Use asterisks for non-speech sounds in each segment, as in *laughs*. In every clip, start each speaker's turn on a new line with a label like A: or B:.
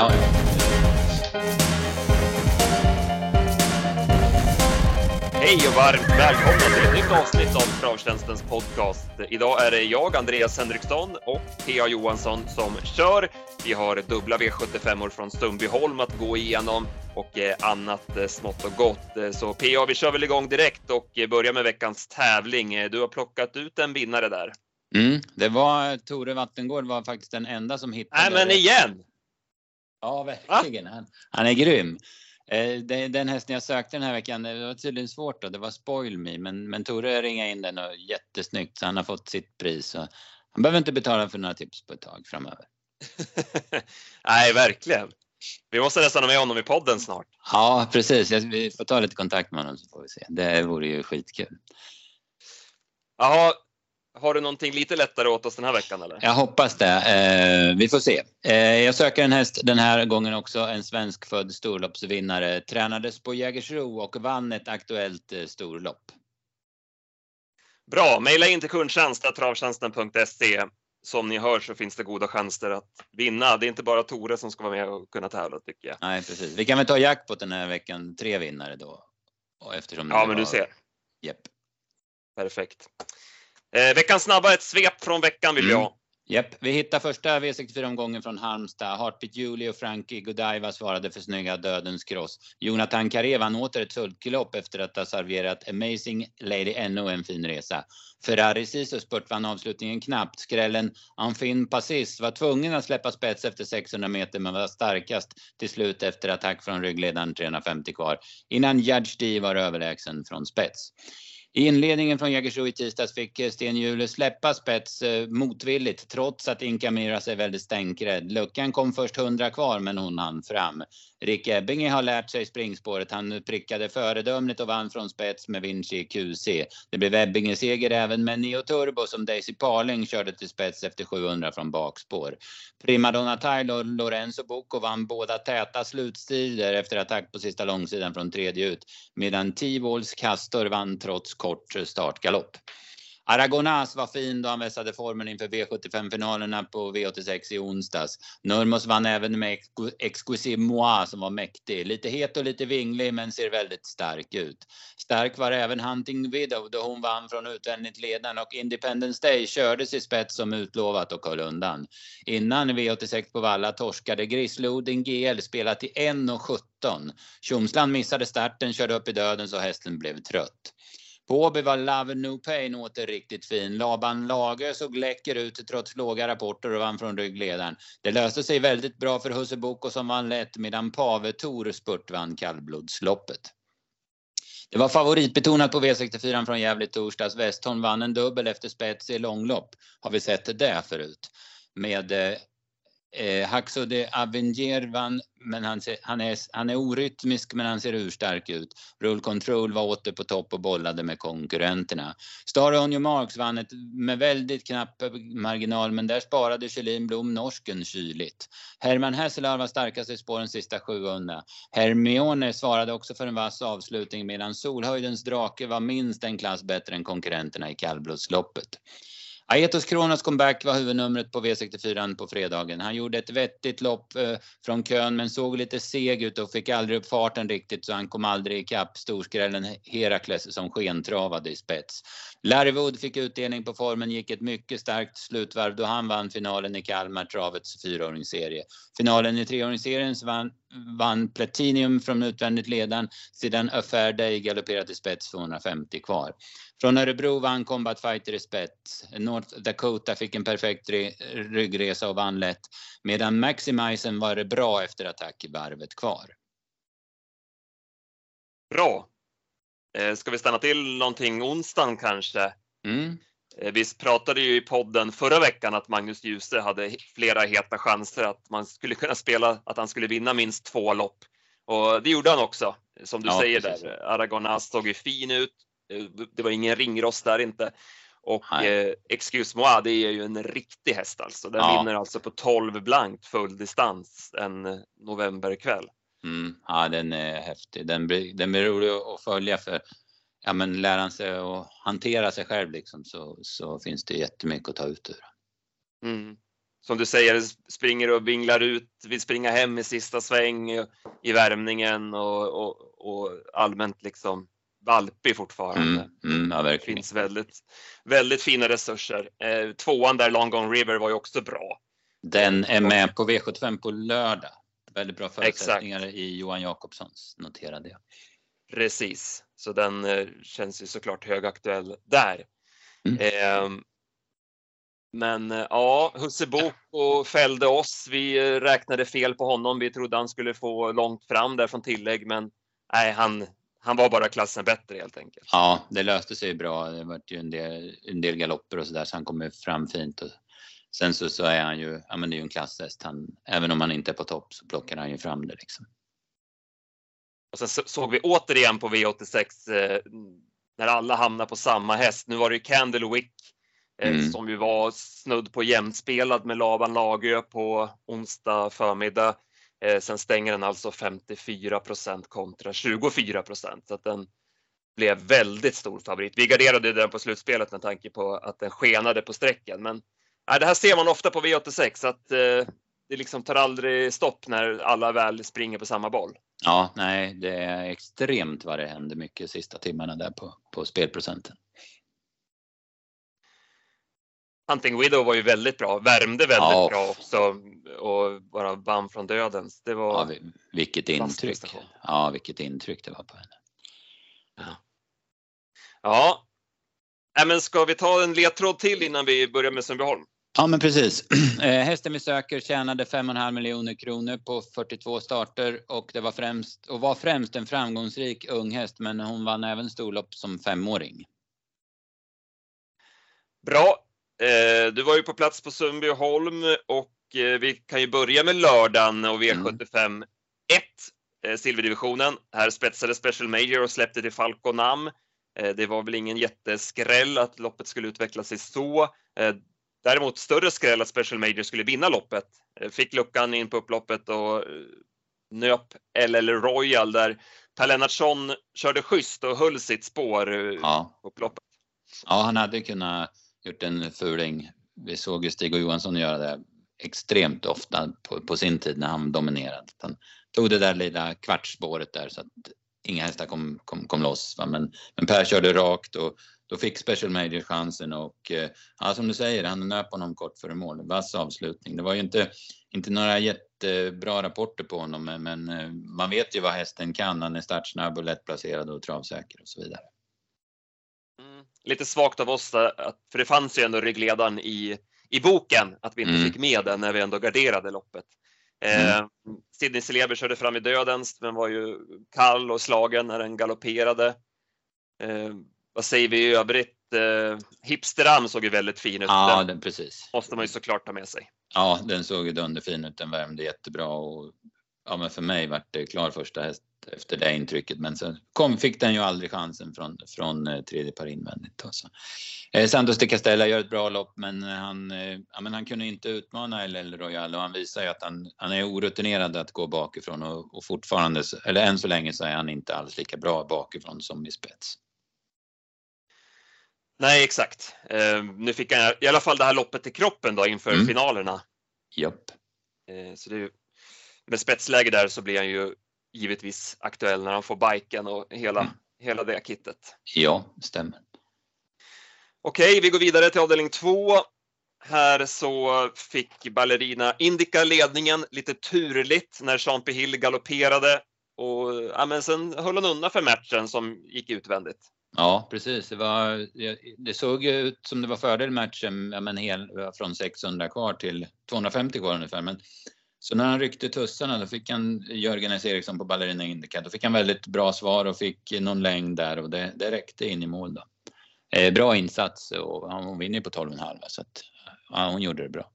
A: Ja, ja.
B: Hej och varmt välkomna till ett nytt avsnitt av Travtjänstens podcast. Idag är det jag, Andreas Henriksson och P.A. Johansson som kör. Vi har dubbla V75 från Sundbyholm att gå igenom och eh, annat eh, smått och gott. Eh, så P.A. vi kör väl igång direkt och börjar med veckans tävling. Du har plockat ut en vinnare där.
A: Mm, det var Tore Vattengård var faktiskt den enda som hittade.
B: Nej, men igen!
A: Ja, verkligen. Han, han är grym. Den hästen jag sökte den här veckan, det var tydligen svårt då. Det var Spoil Me, men, men Tore ringade in den och jättesnyggt så han har fått sitt pris. Och han behöver inte betala för några tips på ett tag framöver. *laughs*
B: Nej, verkligen. Vi måste nästan ha med honom i podden snart.
A: Ja, precis. Vi får ta lite kontakt med honom så får vi se. Det vore ju skitkul.
B: Jaha, har du någonting lite lättare åt oss den här veckan eller?
A: Jag hoppas det. Eh, vi får se. Eh, jag söker en häst den här gången också. En svenskfödd storloppsvinnare. Tränades på Jägersro och vann ett aktuellt eh, storlopp.
B: Bra, mejla in till kundtjänst travtjänsten.se. Som ni hör så finns det goda chanser att vinna. Det är inte bara Tore som ska vara med och kunna tävla tycker jag.
A: Nej, precis. Vi kan väl ta jackpot den här veckan. Tre vinnare då. Och eftersom
B: ja, men var... du ser.
A: Japp.
B: Perfekt. Eh, veckans snabba, ett svep från veckan vill mm. jag.
A: Japp, vi hittar första V64-omgången från Halmstad. Heartbeat Julie och Frankie Godiva svarade för snygga Dödens Cross. Jonathan Carré vann åter ett sulklopp efter att ha serverat Amazing Lady ännu en fin resa. Ferrari Sisu spurt vann avslutningen knappt. Skrällen Anfin Passis var tvungen att släppa spets efter 600 meter men var starkast till slut efter attack från ryggledaren 350 kvar innan Judge D var överlägsen från spets. I inledningen från Jägersro i tisdags fick eh, Sten Hjule släppa spets eh, motvilligt trots att Inka Mira sig väldigt stänkrädd. Luckan kom först 100 kvar men hon hann fram. Rick Ebbinge har lärt sig springspåret. Han prickade föredömligt och vann från spets med Vinci QC. Det blev Ebbinge-seger även med Neo Turbo som Daisy Parling körde till spets efter 700 från bakspår. Primadonna Tile och Lorenzo Bocco vann båda täta slutstider efter attack på sista långsidan från tredje ut. Medan Tivols Castor vann trots kort startgalopp. Aragonas var fin då han vässade formen inför V75-finalerna på V86 i onsdags. Nurmos vann även med Exquisite Moi som var mäktig. Lite het och lite vinglig men ser väldigt stark ut. Stark var även Hunting Widow då hon vann från utvändigt ledaren och Independence Day kördes i spets som utlovat och höll undan. Innan V86 på Valla torskade Grislodin GL spelat till 1.17. Tjomsland missade starten, körde upp i döden så hästen blev trött. På Åby var Love No Pain åter riktigt fin. Laban Lager såg läcker ut trots låga rapporter och vann från ryggledaren. Det löste sig väldigt bra för Husse Boko som vann lätt medan Pave Tor spurt vann kallblodsloppet. Det var favoritbetonat på V64 från Gävle torsdags. Westholm vann en dubbel efter spets i långlopp. Har vi sett det förut? Med eh, eh, Haxo de Avenger vann, men han, ser, han, är, han är orytmisk men han ser urstark ut. Rule Control var åter på topp och bollade med konkurrenterna. Star On Your Marks vann ett, med väldigt knapp marginal men där sparade Kjellin Blom norsken kyligt. Herman Hesselar var starkast i spåren sista 700. Hermione svarade också för en vass avslutning medan Solhöjdens drake var minst en klass bättre än konkurrenterna i kallblodsloppet. Aetos Kronos comeback var huvudnumret på V64 på fredagen. Han gjorde ett vettigt lopp eh, från kön men såg lite seg ut och fick aldrig upp farten riktigt så han kom aldrig ikapp storskrällen Herakles som skentravade i spets. Larry Wood fick utdelning på formen, gick ett mycket starkt slutvarv då han vann finalen i Kalmar Travets fyraåringsserie. Finalen i treåringsserien vann, vann Platinum från utvändigt ledaren sedan Affair Day galopperat i spets 250 kvar. Från Örebro vann Combat Fighter i spets. North Dakota fick en perfekt ryggresa och vann lätt. Medan Maximisen var det bra efter attack i varvet kvar.
B: Bra. Eh, ska vi stanna till någonting onsdagen kanske?
A: Mm.
B: Eh, vi pratade ju i podden förra veckan att Magnus Djuse hade flera heta chanser att man skulle kunna spela, att han skulle vinna minst två lopp. Och det gjorde han också, som du ja, säger precis. där. Aragonas såg ju fin ut. Eh, det var ingen ringrost där inte. Och eh, Excuse moi, det är ju en riktig häst alltså. Den ja. vinner alltså på 12 blankt full distans en novemberkväll.
A: Mm, ja, den är häftig. Den blir, den blir rolig att följa för ja, men lär han sig att hantera sig själv liksom, så, så finns det jättemycket att ta ut ur.
B: Mm. som du säger, springer och vinglar ut, vill springa hem i sista sväng i värmningen och, och, och allmänt liksom valpig fortfarande.
A: Mm, mm, ja,
B: det finns väldigt, väldigt fina resurser. Eh, tvåan där, Long Gone River, var ju också bra.
A: Den är med på V75 på lördag. Väldigt bra förutsättningar Exakt. i Johan Jakobssons, noterade jag.
B: Precis, så den eh, känns ju såklart högaktuell där. Mm. Eh, men eh, ja, Husse Boko fällde oss. Vi eh, räknade fel på honom. Vi trodde han skulle få långt fram där från tillägg, men nej, han, han var bara klassen bättre helt enkelt.
A: Ja, det löste sig bra. Det var ju en del, en del galopper och så där så han kom fram fint. Och sen så, så är han ju, ja men det är ju en klasshäst. Han, även om han inte är på topp så plockar han ju fram det liksom.
B: Och sen såg vi återigen på V86 eh, när alla hamnar på samma häst. Nu var det ju Candlewick eh, mm. som ju var snudd på jämnspelad med Laban Lagö på onsdag förmiddag. Eh, sen stänger den alltså 54% kontra 24% så att den blev väldigt stor favorit. Vi garderade den på slutspelet med tanke på att den skenade på sträckan. Men nej, det här ser man ofta på V86 att eh, det liksom tar aldrig stopp när alla väl springer på samma boll.
A: Ja, nej, det är extremt vad det händer mycket sista timmarna där på, på spelprocenten.
B: Hunting Widow var ju väldigt bra, värmde väldigt ja. bra också och bara vann från dödens. Det var
A: ja, vilket intryck. Ja, vilket intryck det var på henne.
B: Ja. Ja, men ska vi ta en ledtråd till innan vi börjar med Sundbyholm?
A: Ja, men precis. *clears throat* Eh, hästen vi söker tjänade 5,5 miljoner kronor på 42 starter och det var främst och var främst en framgångsrik ung häst, men hon vann även storlopp som femåring.
B: Bra. Eh, du var ju på plats på Sundbyholm och eh, vi kan ju börja med lördagen och V75 1, silverdivisionen. Här spetsade Special Major och släppte till Falconam. Det var väl ingen jätteskräll att loppet skulle utveckla sig så. Däremot större skräll att Special Major skulle vinna loppet. Eh, fick luckan in på upploppet och eh, nöp LL Royal där Per Lennartsson körde schysst och höll sitt spår eh, ja. upploppet.
A: Ja, han hade kunnat gjort en fuling. Vi såg ju Stig och Johansson göra det extremt ofta på, på sin tid när han dominerade. Han tog det där lilla kvartsspåret där så att inga hästar kom, kom, kom loss. Va? Men, men Per körde rakt och då fick Special Major chansen och eh, ja, som du säger, han nöp honom kort före mål. Vass avslutning. Det var ju inte, inte några jättebra rapporter på honom, men, eh, man vet ju vad hästen kan. Han är startsnabb och lättplacerad och travsäker och så vidare.
B: Mm, lite svagt av oss, för det fanns ju ändå ryggledaren i, i boken, att vi inte mm. fick med den när vi ändå garderade loppet. Eh, mm. Sidney Celeber körde fram i dödens, men var ju kall och slagen när den galopperade. Eh, vad säger vi i övrigt? Eh, Hipsteram såg ju väldigt fin ut.
A: Ja, den, precis.
B: Måste man ju såklart ta med sig.
A: Ja, den såg ju dunderfin ut. Den värmde jättebra och ja, men för mig vart det klar första häst efter det intrycket. Men sen kom, fick den ju aldrig chansen från, från eh, tredje par invändigt. Alltså. Eh, Santos de Castella gör ett bra lopp, men han, eh, ja, men han kunde inte utmana El Royal och han visar ju att han, han är orutinerad att gå bakifrån och, och fortfarande, eller än så länge så är han inte alls lika bra bakifrån som i spets.
B: Nej, exakt. Uh, nu fick han i alla fall det här loppet i kroppen då inför mm. finalerna.
A: Japp.
B: Uh, så det med spetsläge där så blir han ju givetvis aktuell när han får biken och hela, mm. hela det kittet.
A: Ja, stämmer.
B: Okej, vi går vidare till avdelning två. Här så fick Ballerina Indica ledningen lite turligt när Jean. Hill galopperade och ja, men sen höll hon undan för matchen som gick utvändigt.
A: Ja, precis. Det, var, det såg ut som det var fördel matchen ja, men hel, från 600 kvar till 250 kvar ungefär. Men, så när han ryckte tussarna då fick han Jörgen S. Eriksson på Ballerina Indica. Då fick han väldigt bra svar och fick någon längd där och det, det räckte in i mål. Då. Eh, bra insats och hon vinner på 12,5 så att ja, hon gjorde det bra.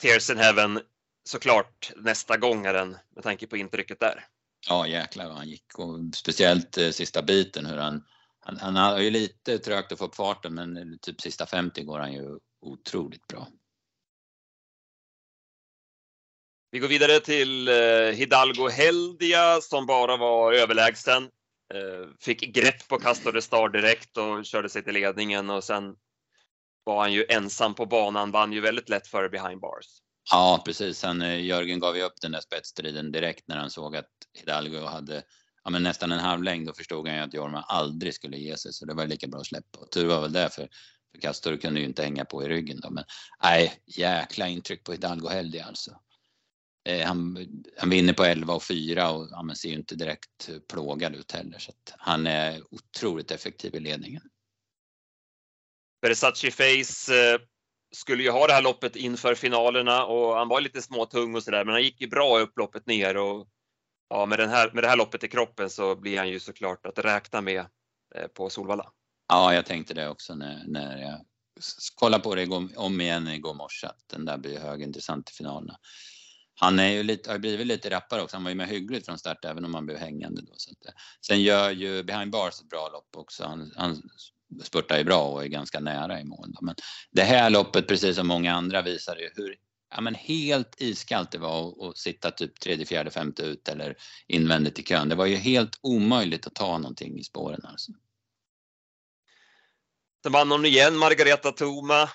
B: Tears in Heaven såklart nästa gång är den med tanke på intrycket där.
A: Ja jäklar vad han gick och speciellt eh, sista biten hur han, han, han har ju lite trögt att få upp farten men eh, typ sista 50 går han ju otroligt bra.
B: Vi går vidare till eh, Hidalgo Heldia som bara var överlägsen. Eh, fick grepp på Castor de Star direkt och körde sig till ledningen och sen var han ju ensam på banan, vann ju väldigt lätt före behind bars.
A: Ja, precis. Han, eh, Jörgen gav ju upp den där spetsstriden direkt när han såg att Hidalgo hade ja, men nästan en halv längd. Då förstod han ju att Jorma aldrig skulle ge sig, så det var lika bra att släppa. Och tur var väl det, för, för Castor kunde ju inte hänga på i ryggen då. Men nej, jäkla intryck på Hidalgo Heldi alltså. Eh, han, han vinner på 11 och 4 och ja, ser ju inte direkt plågad ut heller. Så att han är otroligt effektiv i ledningen.
B: Versace Face eh, skulle ju ha det här loppet inför finalerna och han var lite småtung och sådär men han gick ju bra upploppet ner och ja, med, den här, med det här loppet i kroppen så blir han ju såklart att räkna med eh, på Solvalla.
A: Ja, jag tänkte det också när, när jag kollade på det om igen igår morse att den där blir högintressant i finalerna. Han är ju lite, har blivit lite rappare också. Han var ju med hyggligt från start även om han blev hängande då. Så att, eh, sen gör ju Behind Bars ett bra lopp också. Han, han spurtar ju bra och är ganska nära i mål. Men det här loppet, precis som många andra, visar ju hur ja, men helt iskallt det var att sitta typ tredje, fjärde, femte ut eller invändigt i kön. Det var ju helt omöjligt att ta någonting i spåren alltså.
B: Sen vann hon igen, Margareta Thoma.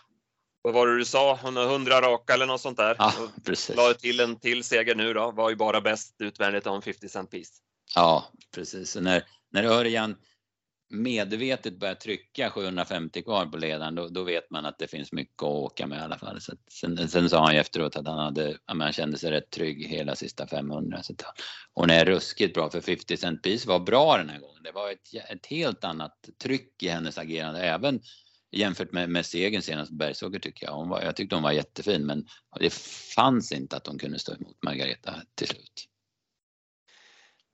B: Vad var det du sa? Hon har 100 raka eller något sånt där.
A: Ja, precis.
B: La till en till seger nu då. Var ju bara bäst utvändigt om 50 cent piece.
A: Ja, precis. när, när Örjan medvetet börjar trycka 750 kvar på ledaren då, då, vet man att det finns mycket att åka med i alla fall. Så sen, sen sa han ju efteråt att han, hade, han kände sig rätt trygg hela sista 500. Så hon är ruskigt bra för 50 Cent Piece var bra den här gången. Det var ett, ett helt annat tryck i hennes agerande även jämfört med, med segern senast på Bergsåker tycker jag. Hon var, jag tyckte hon var jättefin men det fanns inte att hon kunde stå emot Margareta till slut.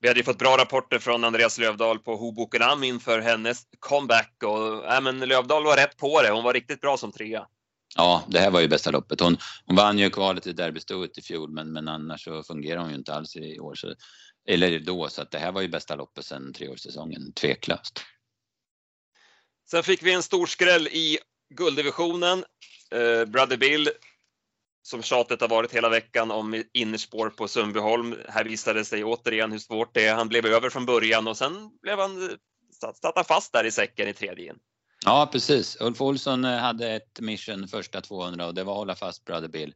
B: Vi hade ju fått bra rapporter från Andreas Lövdahl på Hobokenham inför hennes comeback och äh, men Lövdahl var rätt på det. Hon var riktigt bra som trea.
A: Ja, det här var ju bästa loppet. Hon, hon vann ju kvalet i derbystoet i fjol men, men annars så fungerar hon ju inte alls i år. Så, eller då, så att det här var ju bästa loppet sedan treårssäsongen, tveklöst.
B: Sen fick vi en stor skräll i gulddivisionen. Eh, Brother Bill som tjatet har varit hela veckan om innerspår på Sundbyholm. Här visade det sig återigen hur svårt det är. Han blev över från början och sen blev han, eh, satt han fast där i säcken i tredje in.
A: Ja, precis. Ulf Olsson eh, hade ett mission första 200 och det var att hålla fast Brother Bill.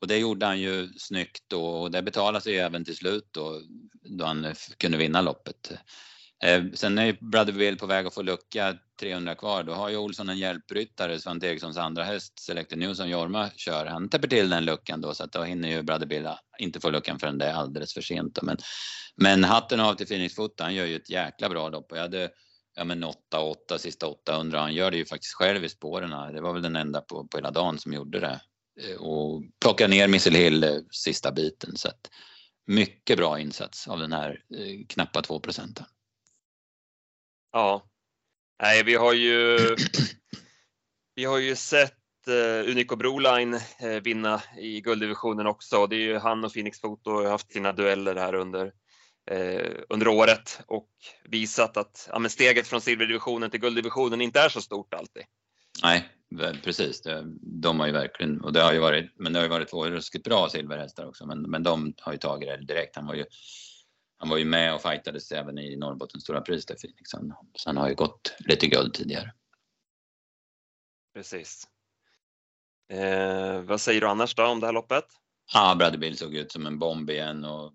A: Och det gjorde han ju snyggt då och det betalade sig även till slut då, då han eh, kunde vinna loppet. Eh, sen är Brother Bill på väg att få lucka 300 kvar. Då har ju Olsson en hjälpryttare, Svante Erikssons andra häst, Selected News som Jorma kör. Han täpper till den luckan då så att då hinner ju Brother Bill inte få luckan förrän det är alldeles för sent. Då. Men, men hatten av till Phoenix Foot, han gör ju ett jäkla bra lopp. Jag hade ja, men 8-8 sista 800. Han gör det ju faktiskt själv i spåren. Det var väl den enda på, på hela dagen som gjorde det. Eh, och plockade ner Missile Hill eh, sista biten. Så att, mycket bra insats av den här eh, knappa 2 procenten.
B: Ja. Nej, vi har ju, *clears throat* vi har ju sett uh, Unico Broline uh, vinna i gulddivisionen också. Det är ju han och Phoenix Foto har haft sina dueller här under, uh, under året och visat att ja, men steget från silverdivisionen till gulddivisionen inte är så stort alltid.
A: Nej, precis. De har ju verkligen, och det har ju varit, men det har ju varit två ruskigt bra silverhästar också, men, men de har ju tagit det direkt. Han var ju han var ju med och fightades även i Norrbottens stora pris där Phoenix. Så han har ju gått lite guld tidigare.
B: Precis. Eh, vad säger du annars då om det här loppet?
A: Ja, Bradley Bill såg ut som en bomb igen och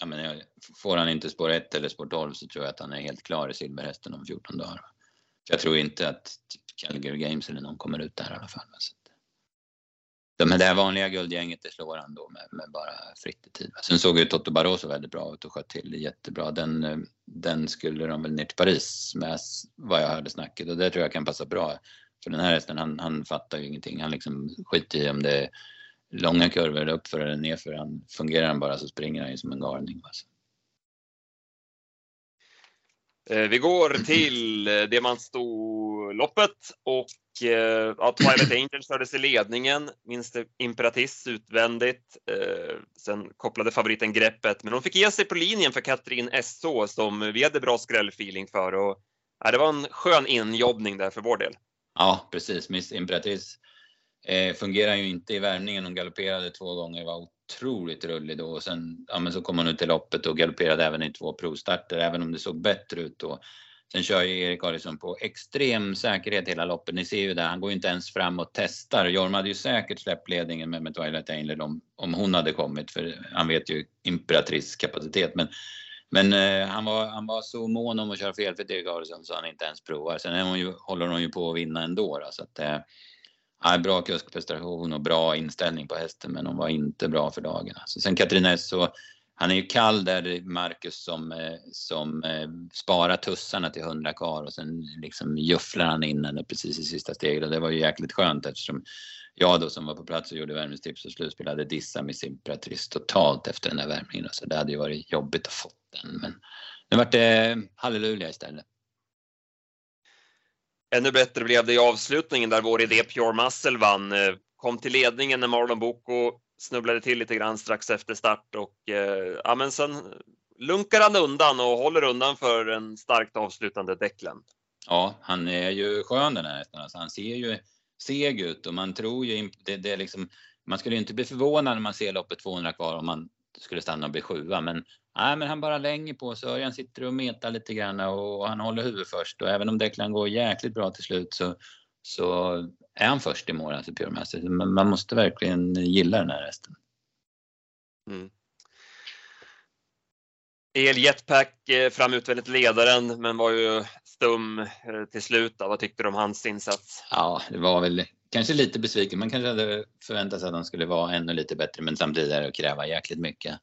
A: ja, men, får han inte spår 1 eller spår 12 så tror jag att han är helt klar i silverhästen om 14 dagar. Jag tror inte att typ Calgary Games eller någon kommer ut där i alla fall. Så de här vanliga guldgänget det slår han då med, med bara fritt i tid. Sen såg ju Toto Barroso väldigt bra ut och sköt till jättebra. Den, eh, den skulle de väl ner till Paris med vad jag hörde snacket och det tror jag kan passa bra. För den här hästen han, han fattar ju ingenting. Han liksom skiter i om det är långa kurvor uppför eller nerför. Han, fungerar han bara så springer han ju som en galning. Alltså.
B: Eh, vi går till eh, Diamantstoloppet och eh, ja, Twilight Angels kördes i ledningen, Minst det Imperatis utvändigt. Eh, sen kopplade favoriten greppet, men hon fick ge sig på linjen för Katrin SO som vi hade bra skrällfeeling för. Och, ja, det var en skön injobbning där för vår del.
A: Ja, precis. Miss Imperatis eh, fungerar ju inte i värmningen. Hon galopperade två gånger, var otroligt rullig då och sen ja, men så kom hon ut i loppet och galopperade även i två provstarter även om det såg bättre ut då. Sen kör ju Erik Adielsson på extrem säkerhet hela loppet. Ni ser ju det, han går ju inte ens fram och testar. Jorma hade ju säkert släppt ledningen med, med Twilight Angel om, om hon hade kommit, för han vet ju Imperatrice kapacitet. Men, men eh, han, var, han var så mån om att köra fel för Erik Adielsson så han inte ens provar. Sen är hon ju, håller hon ju på att vinna ändå. Då, så att, eh, bra kuskprestation och bra inställning på hästen, men hon var inte bra för dagen. Alltså, sen Katarina så han är ju kall där, Marcus, som, eh, som eh, sparar tussarna till 100 kvar och sen liksom jufflar han in henne precis i sista steget och det var ju jäkligt skönt eftersom jag då som var på plats och gjorde värmningstips och slutspel hade dissat med Simpratrice totalt efter den där värmningen. Så det hade ju varit jobbigt att få den. Men nu vart det halleluja istället.
B: Ännu bättre blev det i avslutningen där vår idé Pure Muscle vann. Eh, kom till ledningen när Marlon Boko snubblade till lite grann strax efter start och eh, ja, men sen lunkar han undan och håller undan för en starkt avslutande Declan.
A: Ja, han är ju skön den här hästen. Alltså, han ser ju seg ut och man tror ju det, det är liksom, man skulle inte bli förvånad när man ser loppet 200 kvar om man skulle stanna och bli sjua. Men, nej, men han bara länger på sig. Örjan sitter och metar lite grann och han håller huvudet först. Och även om Declan går jäkligt bra till slut så, så är han först i mål, alltså Pure Master. Men man måste verkligen gilla den här hästen. Mm.
B: El Jetpack eh, fram utvändigt ledaren men var ju stum eh, till slut. Vad tyckte du om hans insats?
A: Ja, det var väl kanske lite besviken. Man kanske hade förväntat sig att de skulle vara ännu lite bättre men samtidigt är det att kräva jäkligt mycket.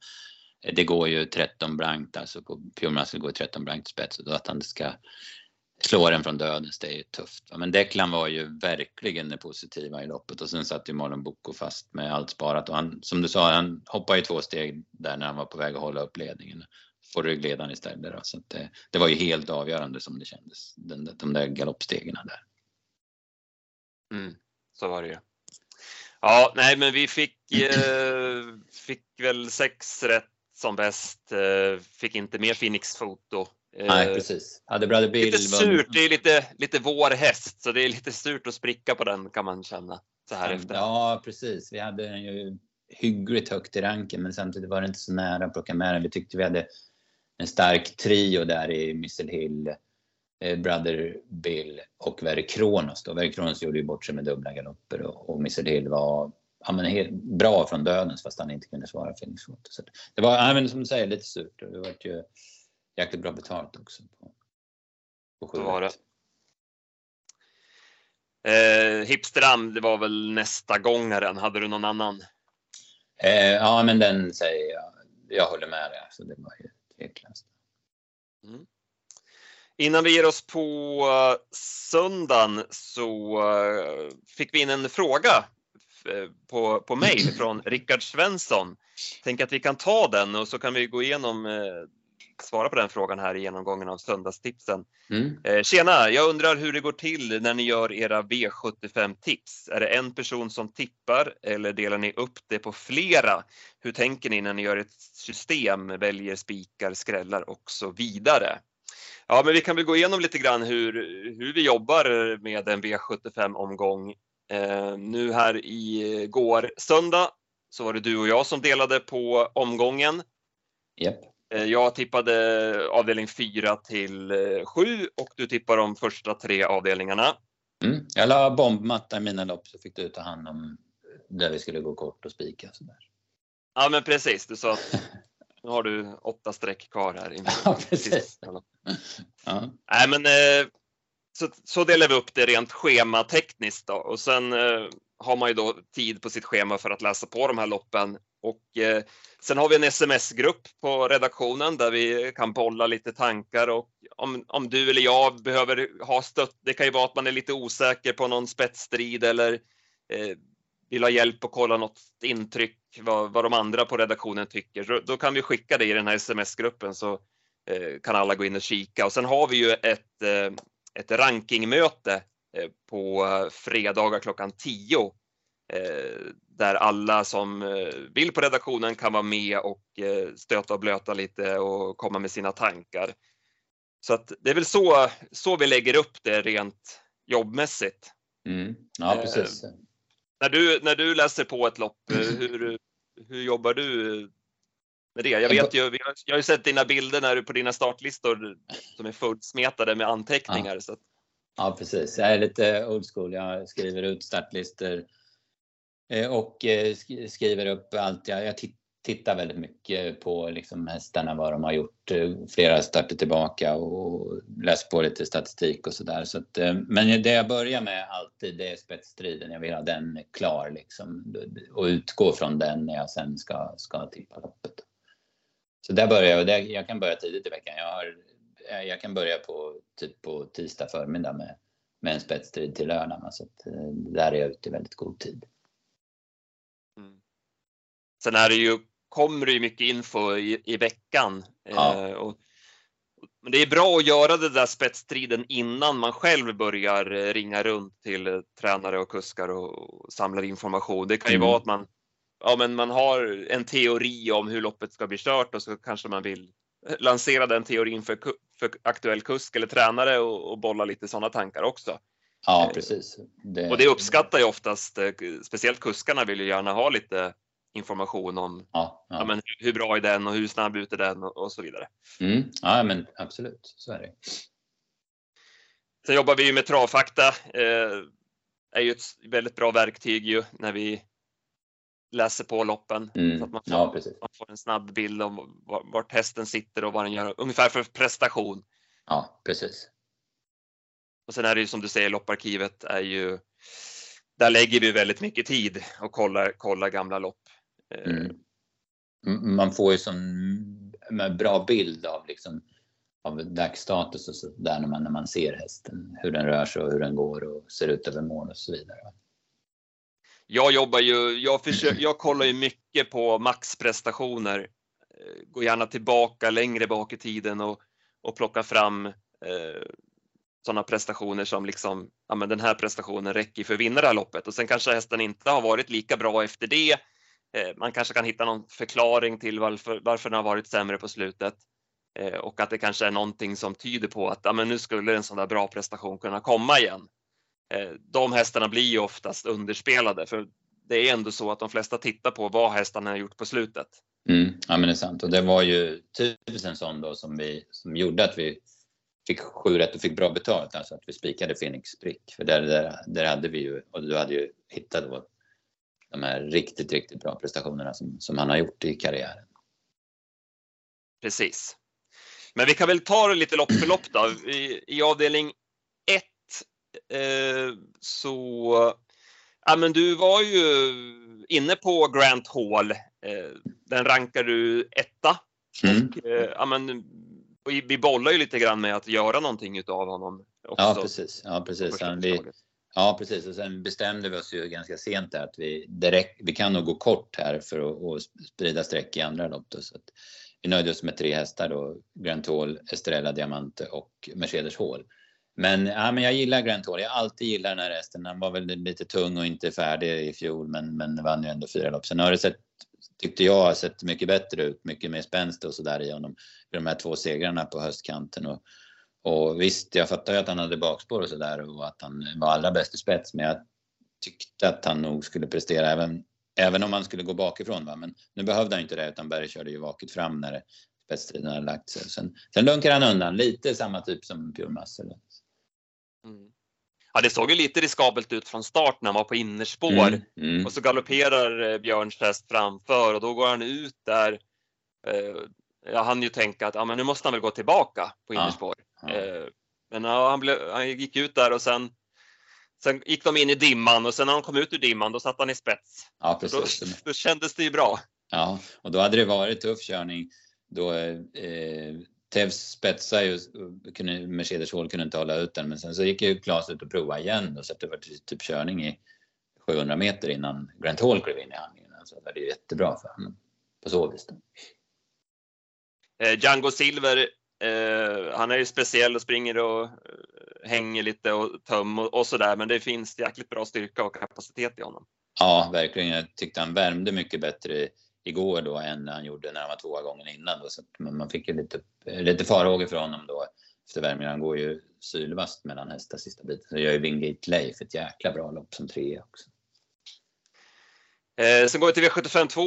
A: Eh, det går ju 13 blankt, alltså på Pure går 13 blankt spets och att han ska slå den från dödens, det är ju tufft. Men Declan var ju verkligen det positiva i loppet och sen satt ju Marlon Boko fast med allt sparat och han, som du sa, han hoppade ju två steg där när han var på väg att hålla upp ledningen. Får ryggledaren istället då. Så det, det, var ju helt avgörande som det kändes, den, de där galoppstegen där.
B: Mm, så var det ju. Ja, nej men vi fick, eh, fick väl sex rätt som bäst. Eh, fick inte med Phoenix Foto
A: Nej, eh, precis. Hade Brother Bill
B: lite surt. Det är lite, lite vår häst, så det är lite surt att spricka på den kan man känna så här
A: ja,
B: efter.
A: Ja, precis. Vi hade den ju hyggligt högt i ranken, men samtidigt var det inte så nära att plocka med den. Vi tyckte vi hade en stark trio där i Missile Hill, eh, Brother Bill och Verre Kronos. Då. Verre Kronos gjorde ju bort sig med dubbla galopper och, och Missile Hill var ja, men helt bra från dödens fast han inte kunde svara Phoenix Så det var, ja, men som du säger, lite surt. Det var ju jäkligt bra betalt också. På,
B: på Så var det. Eh, Hipsterdam, det var väl nästa gångaren. Hade du någon annan?
A: Eh, ja, men den säger jag. Jag håller med dig. Alltså, det var ju tveklöst. Mm.
B: Innan vi ger oss på uh, söndagen så uh, fick vi in en fråga på, på mail *clears throat* från Rickard Svensson. Tänk att vi kan ta den och så kan vi gå igenom svara på den frågan här i genomgången av söndagstipsen. Mm. Eh, tjena! Jag undrar hur det går till när ni gör era V75-tips. Är det en person som tippar eller delar ni upp det på flera? Hur tänker ni när ni gör ett system, väljer spikar, skrällar och så vidare? Ja, men vi kan väl gå igenom lite grann hur, hur vi jobbar med en V75-omgång. Eh, nu här i går söndag så var det du och jag som delade på omgången.
A: Yep.
B: Eh, jag tippade avdelning 4 till 7 eh, och du tippar de första tre avdelningarna.
A: Mm. Jag la bombmatta i mina lopp så fick du ta hand om där vi skulle gå kort och spika. Sådär.
B: Ja men precis, du sa att *laughs* nu har du åtta streck kvar här.
A: Ja, precis.
B: Ja. Nej, men, eh, så, så delar vi upp det rent schematekniskt då. och sen eh, har man ju då tid på sitt schema för att läsa på de här loppen och eh, sen har vi en sms-grupp på redaktionen där vi kan bolla lite tankar och om, om du eller jag behöver ha stött, det kan ju vara att man är lite osäker på någon spetsstrid eller eh, vill ha hjälp att kolla något intryck, vad, vad de andra på redaktionen tycker. Då kan vi skicka det i den här sms-gruppen så eh, kan alla gå in och kika och sen har vi ju ett, eh, ett rankingmöte eh, på fredagar klockan 10 Eh, där alla som eh, vill på redaktionen kan vara med och eh, stöta och blöta lite och komma med sina tankar. Så att det är väl så, så vi lägger upp det rent jobbmässigt.
A: Mm. Ja, precis. Eh,
B: när, du, när du läser på ett lopp, hur, hur jobbar du med det. Jag vet ju, jag har ju sett dina bilder när du på dina startlistor som är fullsmetade med anteckningar. Ja. Så.
A: ja, precis. Jag är lite old school. Jag skriver ut startlistor eh, och eh, skriver upp allt. Jag, jag tittar väldigt mycket på liksom hästarna, vad de har gjort eh, flera starter tillbaka och läser på lite statistik och sådär. Så att, men det jag börjar med alltid, det är spetsstriden. Jag vill ha den klar liksom och utgå från den när jag sen ska, ska tippa loppet. Så där börjar jag. Jag kan börja tidigt i veckan. Jag, har, jag kan börja på, typ på tisdag förmiddag med, med en spetsstrid till lördag. Så att, eh, där är jag ute i väldigt god tid.
B: Mm. Sen är det ju, kommer det ju mycket info i, i veckan. Ja. Eh, och, men det är bra att göra den där spetsstriden innan man själv börjar eh, ringa runt till eh, tränare och kuskar och, samlar information. Det kan ju mm. vara att man ja, men man har en teori om hur loppet ska bli kört och så kanske man vill lansera den teorin för, för aktuell kusk eller tränare och, och bolla lite sådana tankar också.
A: Ja, eh, precis.
B: Det... Och det uppskattar ju oftast, eh, speciellt kuskarna vill ju gärna ha lite information om ja, ja. ja men hur bra är den och hur snabb ut är den och, och så vidare.
A: Mm. Ja, men absolut, så är det.
B: Sen jobbar vi ju med travfakta. Eh, är ju ett väldigt bra verktyg ju när vi läser på loppen. Mm. Så att man får, ja, man får, en snabb bild om vart hästen sitter och vad den gör ungefär för prestation.
A: Ja, precis.
B: Och sen är det ju som du säger, lopparkivet är ju, där lägger vi väldigt mycket tid och kollar, kollar gamla lopp.
A: Eh, mm. Man får ju sån bra bild av liksom av dagsstatus och så där när man, när man ser hästen, hur den rör sig och hur den går och ser ut över mål och så vidare
B: jag jobbar ju, jag, försöker, jag kollar ju mycket på maxprestationer. Eh, går gärna tillbaka längre bak i tiden och, och plockar fram eh, sådana prestationer som liksom, ja men den här prestationen räcker för att vinna det här loppet och sen kanske hästen inte har varit lika bra efter det. Eh, man kanske kan hitta någon förklaring till varför, varför den har varit sämre på slutet eh, och att det kanske är någonting som tyder på att ja, men nu skulle en sån där bra prestation kunna komma igen. Eh, de hästarna blir ju oftast underspelade för det är ändå så att de flesta tittar på vad hästarna har gjort på slutet.
A: Mm, ja men det är sant och det var ju typiskt en sån då som, vi, som gjorde att vi fick sju rätt och fick bra betalt, alltså att vi spikade Phoenix Brick. För där, där, där hade vi ju, och du hade ju hittat då de här riktigt, riktigt bra prestationerna som, som han har gjort i karriären.
B: Precis. Men vi kan väl ta det lite lopp för lopp då. I, i avdelning så ja, men du var ju inne på Grant Hall. Eh, den rankar du etta. Mm. Och, eh, ja, men, vi bollar ju lite grann med att göra någonting utav honom. Också.
A: Ja precis. Ja, precis. Vi, ja precis. Och sen bestämde vi oss ju ganska sent där att vi, direkt, vi kan nog gå kort här för att, att sprida streck i andra lopp. Då, så att vi nöjde oss med tre hästar då. Grand Hall, Estrella Diamante och Mercedes Hall. Men, ja, men jag gillar Grant Hall. Jag har alltid gillat den här hästen. Han var väl lite tung och inte färdig i fjol men, men vann ju ändå fyra lopp. Sen har det sett, tyckte jag, sett mycket bättre ut. Mycket mer spänst och sådär i honom. I de här två segrarna på höstkanten. Och, och visst, jag fattar ju att han hade bakspår och sådär och att han var allra bäst i spets. Men jag tyckte att han nog skulle prestera även, även om han skulle gå bakifrån. Va? Men nu behövde han inte det utan Berg körde ju vaket fram när spetsstriden hade lagt sig. Sen, sen lunkar han undan, lite samma typ som Pure Muscle.
B: Mm. Ja, det såg ju lite riskabelt ut från start när han var på innerspår mm, mm. och så galopperar eh, Björns häst framför och då går han ut där. Eh, jag hann ju tänka att ja, men nu måste han väl gå tillbaka på innerspår. Ja, ja. Eh, men ja, han, blev, han gick ut där och sen Sen gick de in i dimman och sen när han kom ut ur dimman då satt han i spets.
A: Ja, precis.
B: Då, *laughs* då kändes det ju bra.
A: Ja, och då hade det varit tuff körning. Då eh, Tevs spetsade ju, kunde, Mercedes Hall kunde inte hålla ut den men sen så gick ju Klas ut och provade igen och så att det var typ körning i 700 meter innan Grant Hall klev in i handlingen. Så det ju jättebra för honom på så vis.
B: Eh, Django Silver, eh, han är ju speciell och springer och eh, hänger lite och töm och, och sådär men det finns jäkligt bra styrka och kapacitet i honom.
A: Ja, verkligen. Jag tyckte han värmde mycket bättre igår då än han gjorde när han var tvåa gången innan. Då. Så man fick ju lite, lite farhågor för honom då efter värmningen. Han går ju sylvast mellan hästar sista biten. Så gör ju Wingate Leif ett jäkla bra lopp som trea också.
B: Eh, sen går vi till V75 2.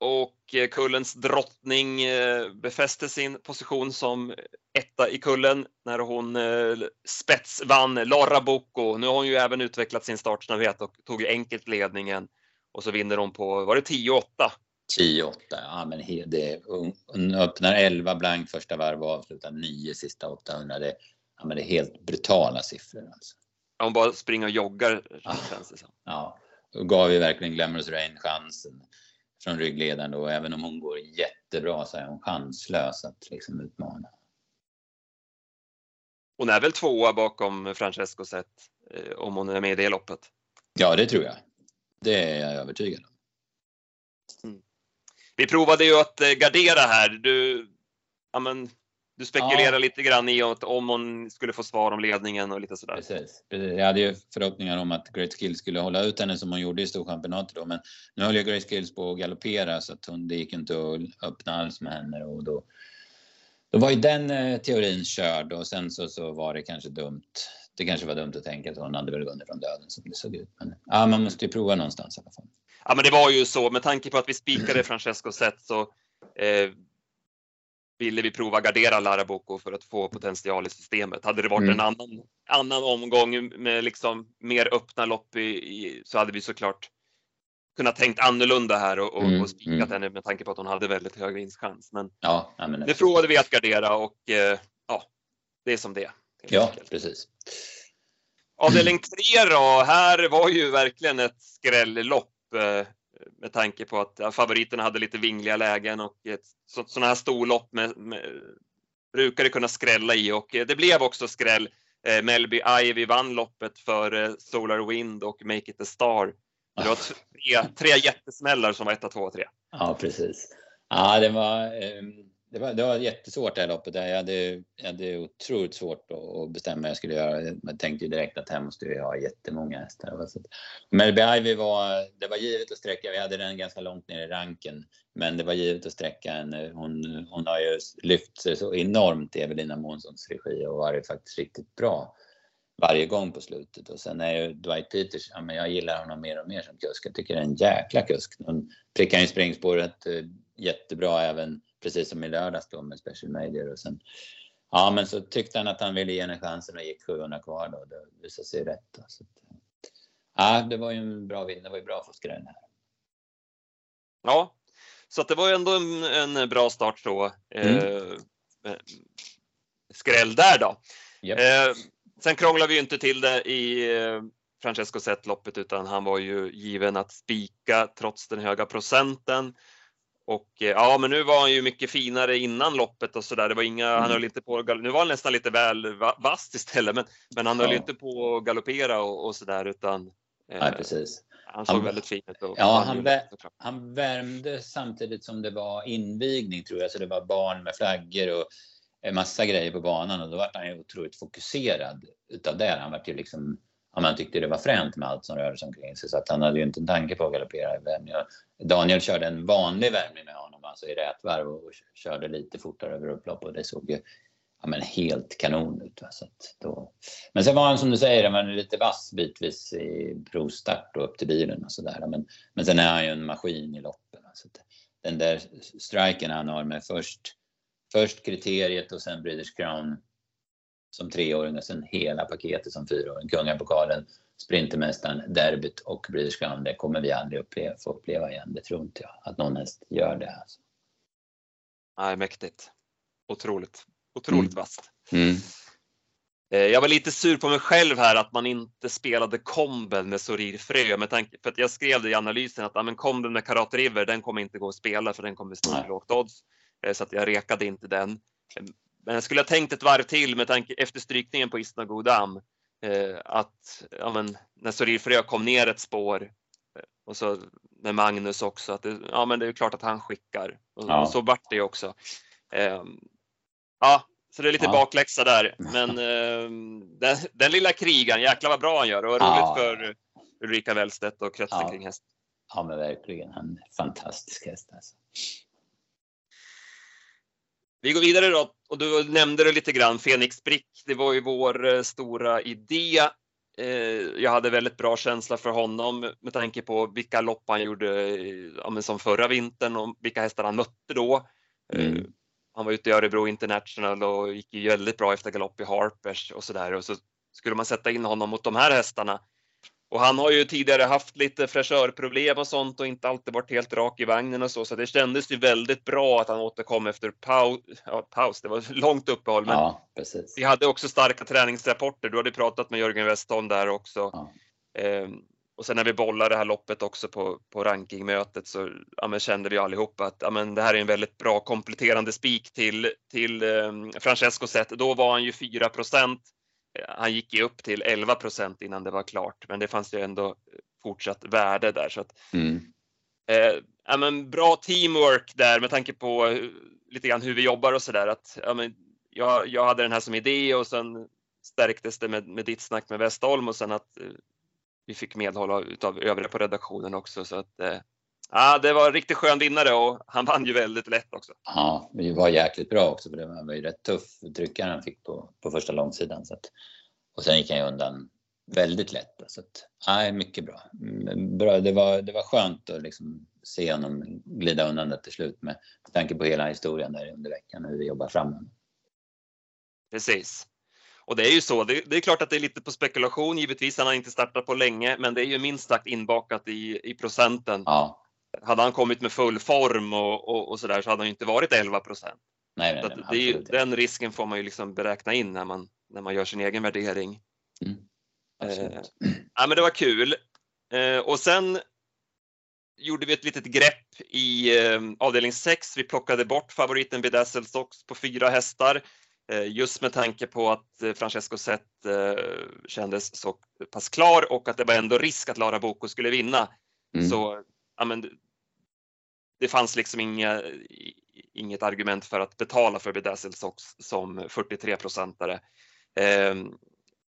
B: och eh, kullens drottning eh, befäste sin position som etta i kullen när hon eh, spetsvann Lara Boko. Nu har hon ju även utvecklat sin startsnabbhet och tog enkelt ledningen och så vinner hon på, var det 10-8?
A: 10-8, ja men det, hon öppnar 11 blank första varv och avslutar 9 sista 800. Det, ja, men det är helt brutala siffror alltså.
B: Hon bara springer och joggar
A: ja. känns det som. Ja, då gav ju verkligen Glamorous Rain chansen från ryggledaren då. Även om hon går jättebra så är hon chanslös att liksom utmana.
B: Hon är väl tvåa bakom Francesco Zet eh, om hon är med i det loppet?
A: Ja, det tror jag. Det är jag övertygad om.
B: Mm. Vi provade ju att eh, gardera här. Du, ja, men, du spekulerar ja. lite grann i att om hon skulle få svar om ledningen och lite sådär.
A: Precis. Jag hade ju förhoppningar om att Great Skills skulle hålla ut henne som hon gjorde i Storchampionatet då. Men nu höll ju Great Skills på att galoppera så att hon, det gick inte att öppna alls med henne och då, då var ju den eh, teorin körd och sen så, så var det kanske dumt. Det kanske var dumt att tänka att hon hade väl vunnit från döden som det såg ut. Men ja, man måste ju prova någonstans i alla fall.
B: Ja, men det var ju så med tanke på att vi spikade Francesco Zet så eh, ville vi prova gardera Laraboko för att få potential i systemet. Hade det varit mm. en annan, annan omgång med liksom mer öppna lopp i, i, så hade vi såklart kunnat tänkt annorlunda här och, och, mm. och spikat mm. henne med tanke på att hon hade väldigt hög vinstchans. Men,
A: ja,
B: men nu provade vi att gardera och eh, ja, det är som det
A: Ja, enkelt. precis.
B: Avdelning 3 då, här var ju verkligen ett skrällopp eh, med tanke på att favoriterna hade lite vingliga lägen och ett, så, sådana här storlopp med, med, brukar det kunna skrälla i och eh, det blev också skräll. Eh, Melby Ivy vann loppet för Solar Wind och Make It A Star. Det var tre, tre jättesmällar som var 1, 2 och 3.
A: Ja, precis. Ja, det var, um det var, det var jättesvårt det här loppet. Jag hade, jag hade otroligt svårt att bestämma vad jag skulle göra. Jag tänkte ju direkt att här måste jag ha jättemånga hästar. Melby Ivy var, det var givet att sträcka. Vi hade den ganska långt ner i ranken. Men det var givet att sträcka henne. Hon, hon har ju lyft sig så enormt i Evelina Månssons regi och varit faktiskt riktigt bra varje gång på slutet. Och sen är ju Dwight Peters, ja, men jag gillar honom mer och mer som kusk. Jag tycker det är en jäkla kusk. Hon prickar in springspåret eh, jättebra även precis som i lördags då med Special Major och sen Ja, men så tyckte han att han ville ge henne chansen och gick 700 kvar då. Det visade sig rätt. Då. Så att, ja, det var ju en bra vinst. Det var ju bra för skrän här.
B: Ja, så det var ju ändå en, en bra start då. Mm. Eh, skräll där då. Yep. Eh, sen krånglade vi inte till det i eh, Francesco Zet-loppet utan han var ju given att spika trots den höga procenten. Och eh, ja, men nu var han ju mycket finare innan loppet och så där. Det var inga, mm. han höll inte på, nu var han nästan lite väl vast istället, men, men han höll ja. inte på att galoppera och, och så där utan
A: eh, Nej, precis.
B: Han såg han, väldigt fin ut.
A: Ja, han, vä han värmde samtidigt som det var invigning tror jag, så det var barn med flaggor och en massa grejer på banan och då var han ju otroligt fokuserad utav det. Han var ju liksom ja, man tyckte det var fränt med allt som rörde sig omkring sig så att han hade ju inte en tanke på att galoppera i värmning. Daniel körde en vanlig värmning med honom, alltså i rätvarv och körde lite fortare över upplopp och det såg ju ja, men helt kanon ut. Va? Så då... Men sen var han som du säger, han var lite vass bitvis i provstart och upp till bilen och sådär. Men, men sen är han ju en maskin i loppen. Så den där striken han har med först, först kriteriet och sen British Crown som treåring och sen hela paketet som fyraåring. Kungapokalen, Sprintermästaren, derbyt och British Crown. Det kommer vi aldrig uppleva, få uppleva igen. Det tror inte jag att någon häst gör det. Alltså.
B: Nej, mäktigt. Otroligt. Otroligt mm. vasst. Mm. Eh, jag var lite sur på mig själv här att man inte spelade komben med Sorir Frö med tanke för jag skrev det i analysen att ja, men komben med Karate River den kommer inte gå att spela för den kommer stå i lågt odds. Eh, så att jag rekade inte den. Men jag skulle ha tänkt ett varv till med tanke efter strykningen på Isna Godam. Eh, att ja, men, när Sorir Frö kom ner ett spår eh, och så med Magnus också att det, ja, men det är klart att han skickar och, ja. så vart det också. Eh, ja, så det är lite ja. bakläxa där. Men eh, den, den, lilla krigaren, jäklar vad bra han gör och roligt ja. för Ulrika Wellstedt och kretsen ja. kring hästen.
A: Ja, men verkligen. Han är en fantastisk häst alltså.
B: Vi går vidare då och du nämnde det lite grann, Fenix Brick. Det var ju vår eh, stora idé jag hade väldigt bra känsla för honom med tanke på vilka lopp han gjorde ja, som förra vintern och vilka hästar han mötte då. Mm. Han var ute i Örebro International och gick ju väldigt bra efter galopp i Harpers och sådär och så skulle man sätta in honom mot de här hästarna och han har ju tidigare haft lite fräschörproblem och sånt och inte alltid varit helt rak i vagnen och så, så det kändes ju väldigt bra att han återkom efter paus. Ja, paus, det var *laughs* långt uppehåll, men ja, precis. vi hade också starka träningsrapporter. Du hade pratat med Jörgen Westholm där också. Ja. Ehm, och sen när vi bollade det här loppet också på, på rankingmötet så ja, kände vi allihopa att ja, men det här är en väldigt bra kompletterande spik till, till eh, Francesco Zet. Då var han ju 4 han gick ju upp till 11 procent innan det var klart, men det fanns ju ändå fortsatt värde där. Så att, mm. eh, ja, men bra teamwork där med tanke på uh, lite grann hur vi jobbar och så där. Att, ja, men jag, jag hade den här som idé och sen stärktes det med, med ditt snack med Westholm och sen att uh, vi fick medhåll av övriga på redaktionen också. Så att, uh, Ja, det var en riktigt skön vinnare och han vann ju väldigt lätt också.
A: Ja, det var jäkligt bra också för det var ju rätt tuff tryckare han fick på, på första långsidan. Så att, och sen gick han ju undan väldigt lätt. Så att, ja, mycket bra. Mm, bra. Det, var, det var skönt att liksom se honom glida undan det till slut med, med tanke på hela historien där under veckan hur vi jobbar fram
B: Precis. Och det är ju så, det, det, är klart att det är lite på spekulation givetvis, han har inte startat på länge, men det är ju minst sagt inbakat i, i procenten. Ja hade han kommit med full form och, och, och så där så hade han inte varit 11 procent. Nej, nej, nej, det den risken får man ju liksom beräkna in när man, när man gör sin egen värdering. Mm. Eh, ja, men det var kul. Eh, och sen gjorde vi ett litet grepp i eh, avdelning 6. Vi plockade bort favoriten Bedazzled Sox på fyra hästar eh, just med tanke på att eh, Francesco Zet eh, kändes så pass klar och att det var ändå risk att Lara Boko skulle vinna. Mm. Så ja, men, det fanns liksom inga, inget argument för att betala för Bedazzled Sox som 43 procentare. Eh,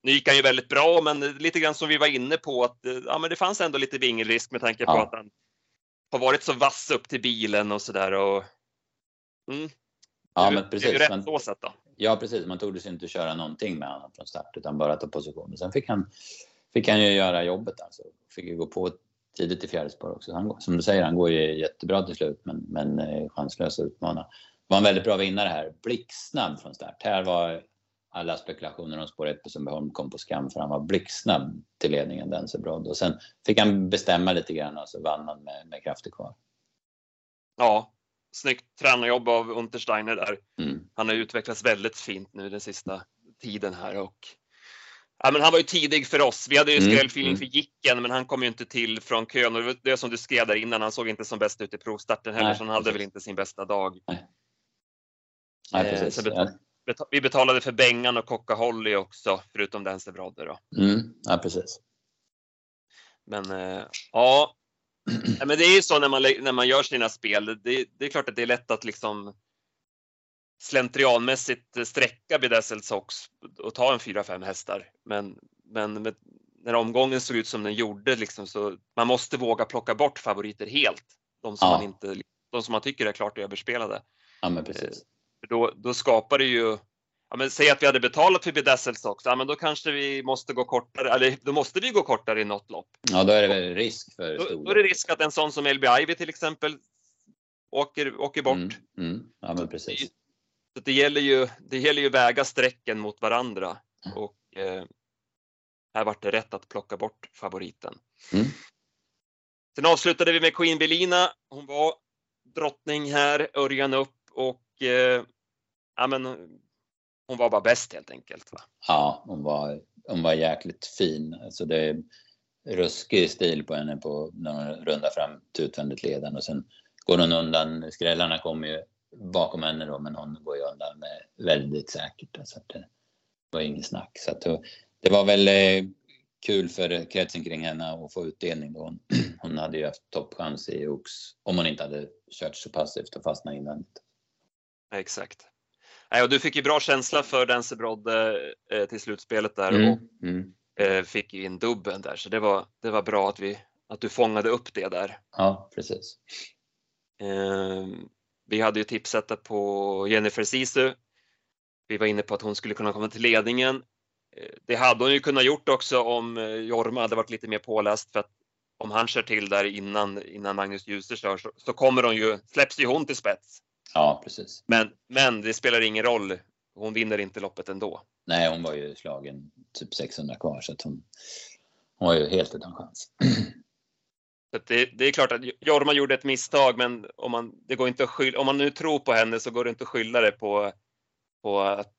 B: nu gick han ju väldigt bra, men lite grann som vi var inne på att ja, men det fanns ändå lite vingelrisk med tanke på ja. att han har varit så vass upp till bilen och sådär. Och...
A: Mm. Ja, men precis. Ju rätt så sätt då. Ja, precis. Man tog sig inte köra någonting med honom från start utan bara ta position. Sen fick han, fick han ju göra jobbet alltså. Fick ju gå på tidigt i fjärde spår också. Han, som du säger, han går ju jättebra till slut men, men eh, chanslös att utmana. Var en väldigt bra vinnare här. Blixtsnabb från start. Här var alla spekulationer om spår 1 på Sundbyholm kom på skam för han var blixtsnabb till ledningen, Densebrod. Och sen fick han bestämma lite grann och så vann han med, med krafter kvar.
B: Ja, snyggt tränarjobb av Untersteiner där. Mm. Han har utvecklats väldigt fint nu den sista tiden här och Ja, men han var ju tidig för oss. Vi hade ju mm, skrällfeeling mm. för Jicken, men han kom ju inte till från kön. Och det som du skrev där innan, han såg inte som bäst ut i provstarten heller, Nej, så han hade väl inte sin bästa dag. Nej. Nej, eh, precis. Eh, betal vi betalade för Bengan och Coca-Holly också, förutom Denserbrodde då.
A: Mm. Ja, precis.
B: Men eh, ja, *clears throat* men det är ju så när man, när man gör sina spel. Det, det är klart att det är lätt att liksom slentrianmässigt sträcka Bedazzled Sox och ta en 4-5 hästar. Men, men med, när omgången såg ut som den gjorde liksom, så man måste våga plocka bort favoriter helt. De som, ja. man, inte, de som man tycker är klart överspelade.
A: Ja, men precis.
B: Eh, då, då skapar det ju Ja, men säg att vi hade betalat för Bedazzled Sox, ja, men då kanske vi måste gå kortare, eller då måste vi gå kortare i något lopp.
A: Ja, då är det väl risk för
B: då, då är det risk att en sån som LB Ivy till exempel åker, åker bort. Mm,
A: mm. Ja, men precis.
B: Så det gäller ju, det gäller ju väga strecken mot varandra och eh, här vart det rätt att plocka bort favoriten. Mm. Sen avslutade vi med Queen Belina. Hon var drottning här, Örjan upp och eh, ja, men, hon var bara bäst helt enkelt. Va?
A: Ja, hon var, hon var jäkligt fin. Alltså det är ruskig stil på henne på när hon rundar fram till utvändigt leden och sen går hon undan. Skrällarna kommer ju bakom henne då, men hon går ju undan med väldigt säkert. Så att det var inget snack. Så att det var väl eh, kul för kretsen kring henne att få utdelning då. Hon, *clears throat* hon hade ju haft toppchans i Ox om hon inte hade kört så passivt och fastnat invändigt.
B: Exakt. Nej, och du fick ju bra känsla för Densebrodde eh, till slutspelet där mm, och mm. Eh, fick in dubben där så det var, det var bra att, vi, att du fångade upp det där.
A: Ja, precis.
B: Eh, vi hade ju tipsat på Jennifer Sisu. Vi var inne på att hon skulle kunna komma till ledningen. det hade hon ju kunnat gjort också om Jorma hade varit lite mer påläst för att om han kör till där innan, innan Magnus Djuse kör så, så kommer hon ju, släpps ju hon till spets.
A: Ja, precis.
B: Men, men det spelar ingen roll. Hon vinner inte loppet ändå.
A: Nej, hon var ju slagen typ 600 kvar så att hon, hon var ju helt utan chans. *clears throat*
B: Det, det, är klart att Jorma gjorde ett misstag, men om man, det går inte att skylla, om man nu tror på henne så går det inte att skylla det på, på att,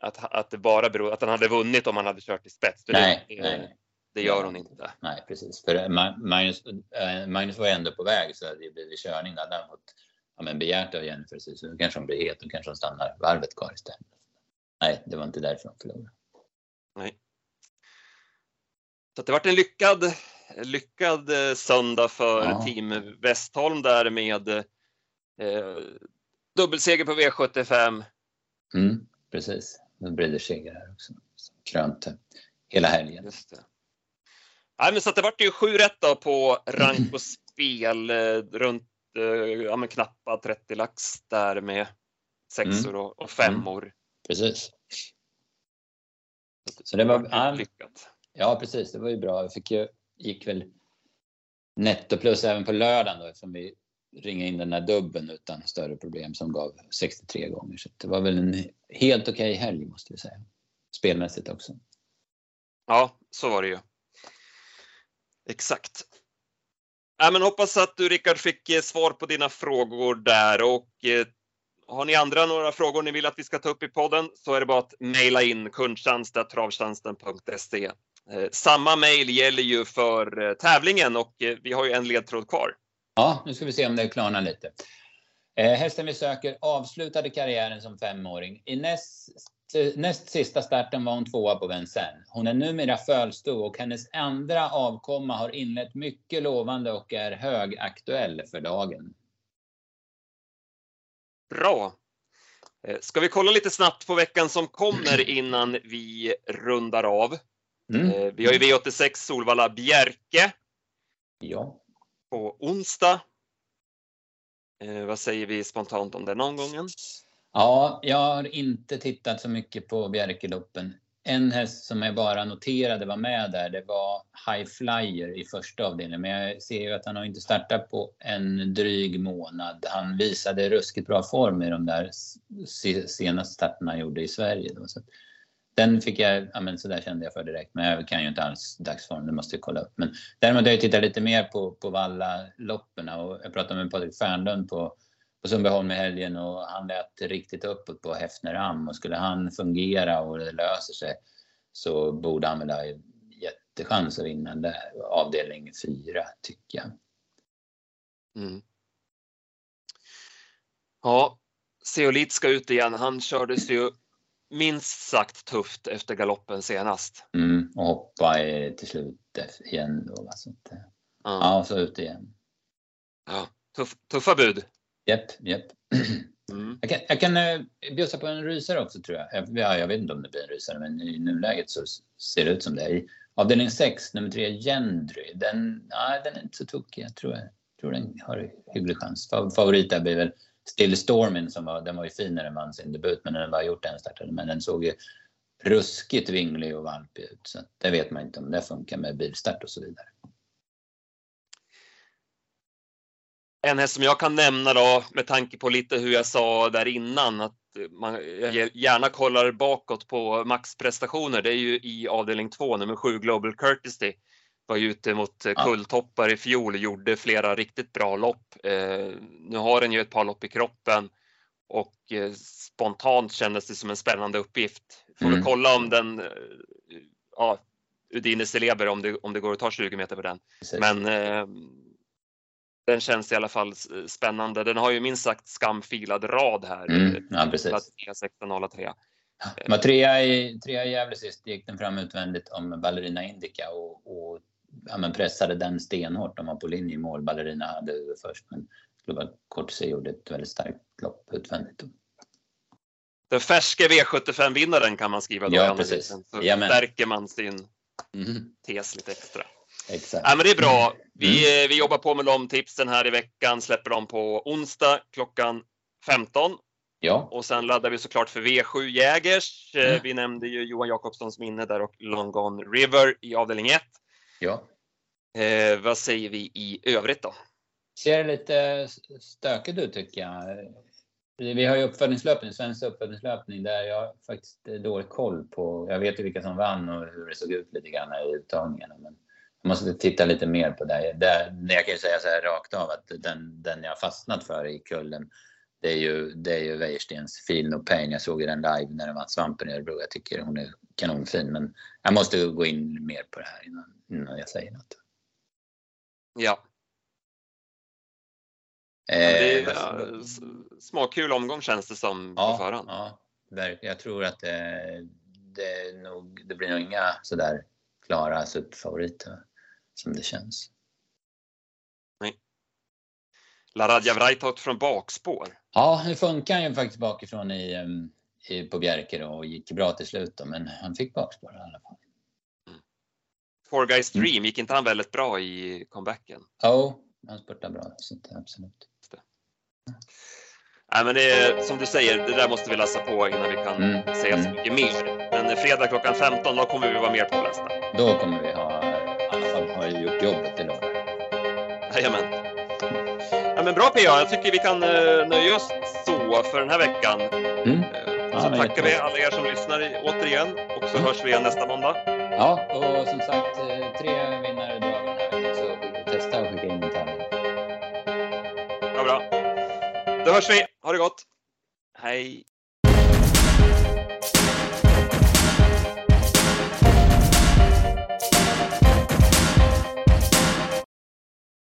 B: att, att det bara beror, att han hade vunnit om han hade kört i spets.
A: nej,
B: det,
A: nej.
B: det gör hon inte.
A: Nej, precis. För Magnus, äh, Magnus var ändå på väg så det blev körning. Då hade han fått ja, men begärt av Jennifer så kanske hon blir het och kanske hon stannar varvet kvar istället. Nej, det var inte därför hon förlorade.
B: Nej. Så det varit en lyckad, lyckad eh, söndag för ja. Team Westholm där med eh, dubbelseger på V75.
A: Mm, precis. En Breeders-seger här också. Krönte hela helgen. Just det.
B: Nej, men så det vart ju sju rätt då på rank och spel eh, runt eh, ja, men knappa 30 lax där med sexor mm. och, och femmor. Mm.
A: Precis. Så det var lyckat. Ja, precis. Det var ju bra. Jag fick ju, gick väl netto plus även på lördagen då eftersom vi ringade in den där dubben utan större problem som gav 63 gånger. Så det var väl en helt okej okay helg måste vi säga. Spelmässigt också.
B: Ja, så var det ju. Exakt. Ja, men hoppas att du Rickard fick eh, svar på dina frågor där och eh, har ni andra några frågor ni vill att vi ska ta upp i podden så är det bara att mejla in kundtjänst.travtjänsten.se. Eh, samma mejl gäller ju för tävlingen och vi har ju en ledtråd kvar.
A: Ja, nu ska vi se om det klarnar lite. hästen vi söker avslutade karriären som femåring. I näst näst sista starten var hon tvåa på Vincennes. Hon är numera fölsto och hennes andra avkomma har inlett mycket lovande och är högaktuell för dagen.
B: Bra. Eh, ska vi kolla lite snabbt på veckan som kommer innan vi rundar av? Mm. Eh, vi har ju V86 Solvalla Bjerke.
A: Ja.
B: På onsdag. Eh, vad säger vi spontant om den omgången?
A: Ja, jag har inte tittat så mycket på Bjerkeloppen. En häst som jag bara noterade var med där, det var High Flyer i första avdelningen. Men jag ser ju att han har inte startat på en dryg månad. Han visade ruskigt bra form i de där senaste starterna han gjorde i Sverige. Då. Så den fick jag, ja men så där kände jag för direkt. Men jag kan ju inte alls dagsform, det måste jag kolla upp. Men däremot har jag tittat lite mer på, på Valla-loppen och jag pratade med Patrik Fernlund på på Sundbyholm i helgen och han lät riktigt uppåt på Häfneram och skulle han fungera och det löser sig så borde han väl ha jättechans att vinna där, avdelning 4 tycker jag. Mm.
B: Ja, Seolit ska ut igen. Han kördes ju minst sagt tufft efter galoppen senast.
A: Mm, och hoppa till slut igen då. Så att, mm. Ja, så ut igen.
B: Ja, tuff, tuffa bud.
A: Japp, japp. *clears throat* Mm. Jag kan, jag kan uh, bjussa på en rysare också tror jag. Ja, jag vet inte om det blir en rysare men i nuläget så ser det ut som det. I avdelning 6, nummer 3, Gendry. Den, ja, den är inte så tokig. Jag tror, jag tror den har hygglig chans. Favorit där blir väl Still Stormin som var, den var ju fin när den vann sin debut men den har bara gjort en start. Men den såg ju ruskigt vinglig och valpig ut. Så det vet man inte om det funkar med bilstart och så vidare.
B: En häst som jag kan nämna då med tanke på lite hur jag sa där innan att man gärna kollar bakåt på maxprestationer. Det är ju i avdelning 2, nummer 7 Global Courtesy. Var ute mot ja. kulltoppar i fjol gjorde flera riktigt bra lopp. Eh, nu har den ju ett par lopp i kroppen och eh, spontant kändes det som en spännande uppgift. Får mm. vi kolla om den, eh, ja, Udine Celeber om det, om det går att ta 20 meter på den. Precis. Men eh, den känns i alla fall spännande. Den har ju minst sagt skamfilad rad här.
A: Mm, ja, precis.
B: 1603.
A: Men trea i, trea i Gävle sist gick den fram utvändigt om Ballerina Indica och, och ja, men pressade den stenhårt. De var på linje i mål. Ballerina hade huvud först men Global Cortse gjorde ett väldigt starkt lopp utvändigt.
B: Den färske V75-vinnaren kan man skriva då
A: ja, precis. Så
B: stärker man sin mm. tes lite extra.
A: Exakt.
B: Ja, men det är bra. Vi, mm. vi jobbar på med de tipsen här i veckan, släpper dem på onsdag klockan 15. Ja. Och sen laddar vi såklart för V7 Jägers. Mm. Vi nämnde ju Johan Jakobssons minne där och Long Gone River i avdelning 1.
A: Ja.
B: Eh, vad säger vi i övrigt då?
A: Ser lite stökigt ut tycker jag. Vi har ju uppföljningslöpning, svensk uppföljningslöpning där jag faktiskt dålig koll på. Jag vet ju vilka som vann och hur det såg ut lite grann i uttagningarna. Men jag måste titta lite mer på det. det jag kan ju säga så här rakt av att den, den jag fastnat för i kullen det är ju, det är ju Wäjerstens Feel No Pain. Jag såg ju den live när den vann Svampen i Örebro. Jag tycker hon är kanonfin. Men jag måste gå in mer på det här innan, innan jag säger något.
B: Ja. Eh, det är ja, småkul omgång känns det som
A: ja,
B: på förhand.
A: Ja, jag tror att det, det, nog, det blir nog inga sådär klara superfavoriter som det känns.
B: Laradja Vrajtot från bakspår.
A: Ja, nu funkar han ju faktiskt bakifrån i, i, på Bjerke då, och gick bra till slut då, men han fick bakspår i alla fall.
B: Mm. Four Guys Dream, gick inte han väldigt bra i comebacken?
A: Ja, oh, han spurtade bra, så det, absolut. Det.
B: Nej, men det är, som du säger, det där måste vi läsa på innan vi kan mm. säga så mm. mycket mer. Men fredag klockan 15, då kommer vi vara mer pålästa.
A: Då kommer vi ha, i alla fall ha gjort jobbet till lördag.
B: Jajamän. Men bra PA, jag tycker vi kan uh, nöja oss så för den här veckan. Mm. Uh, så tackar vi alla er som lyssnar återigen och så mm. hörs vi igen nästa måndag.
A: Ja, och som sagt, eh, tre vinnare drar vi den här veckan så testa och skicka in en tävling.
B: Ja, bra. Då hörs vi. Ha det gott. Hej.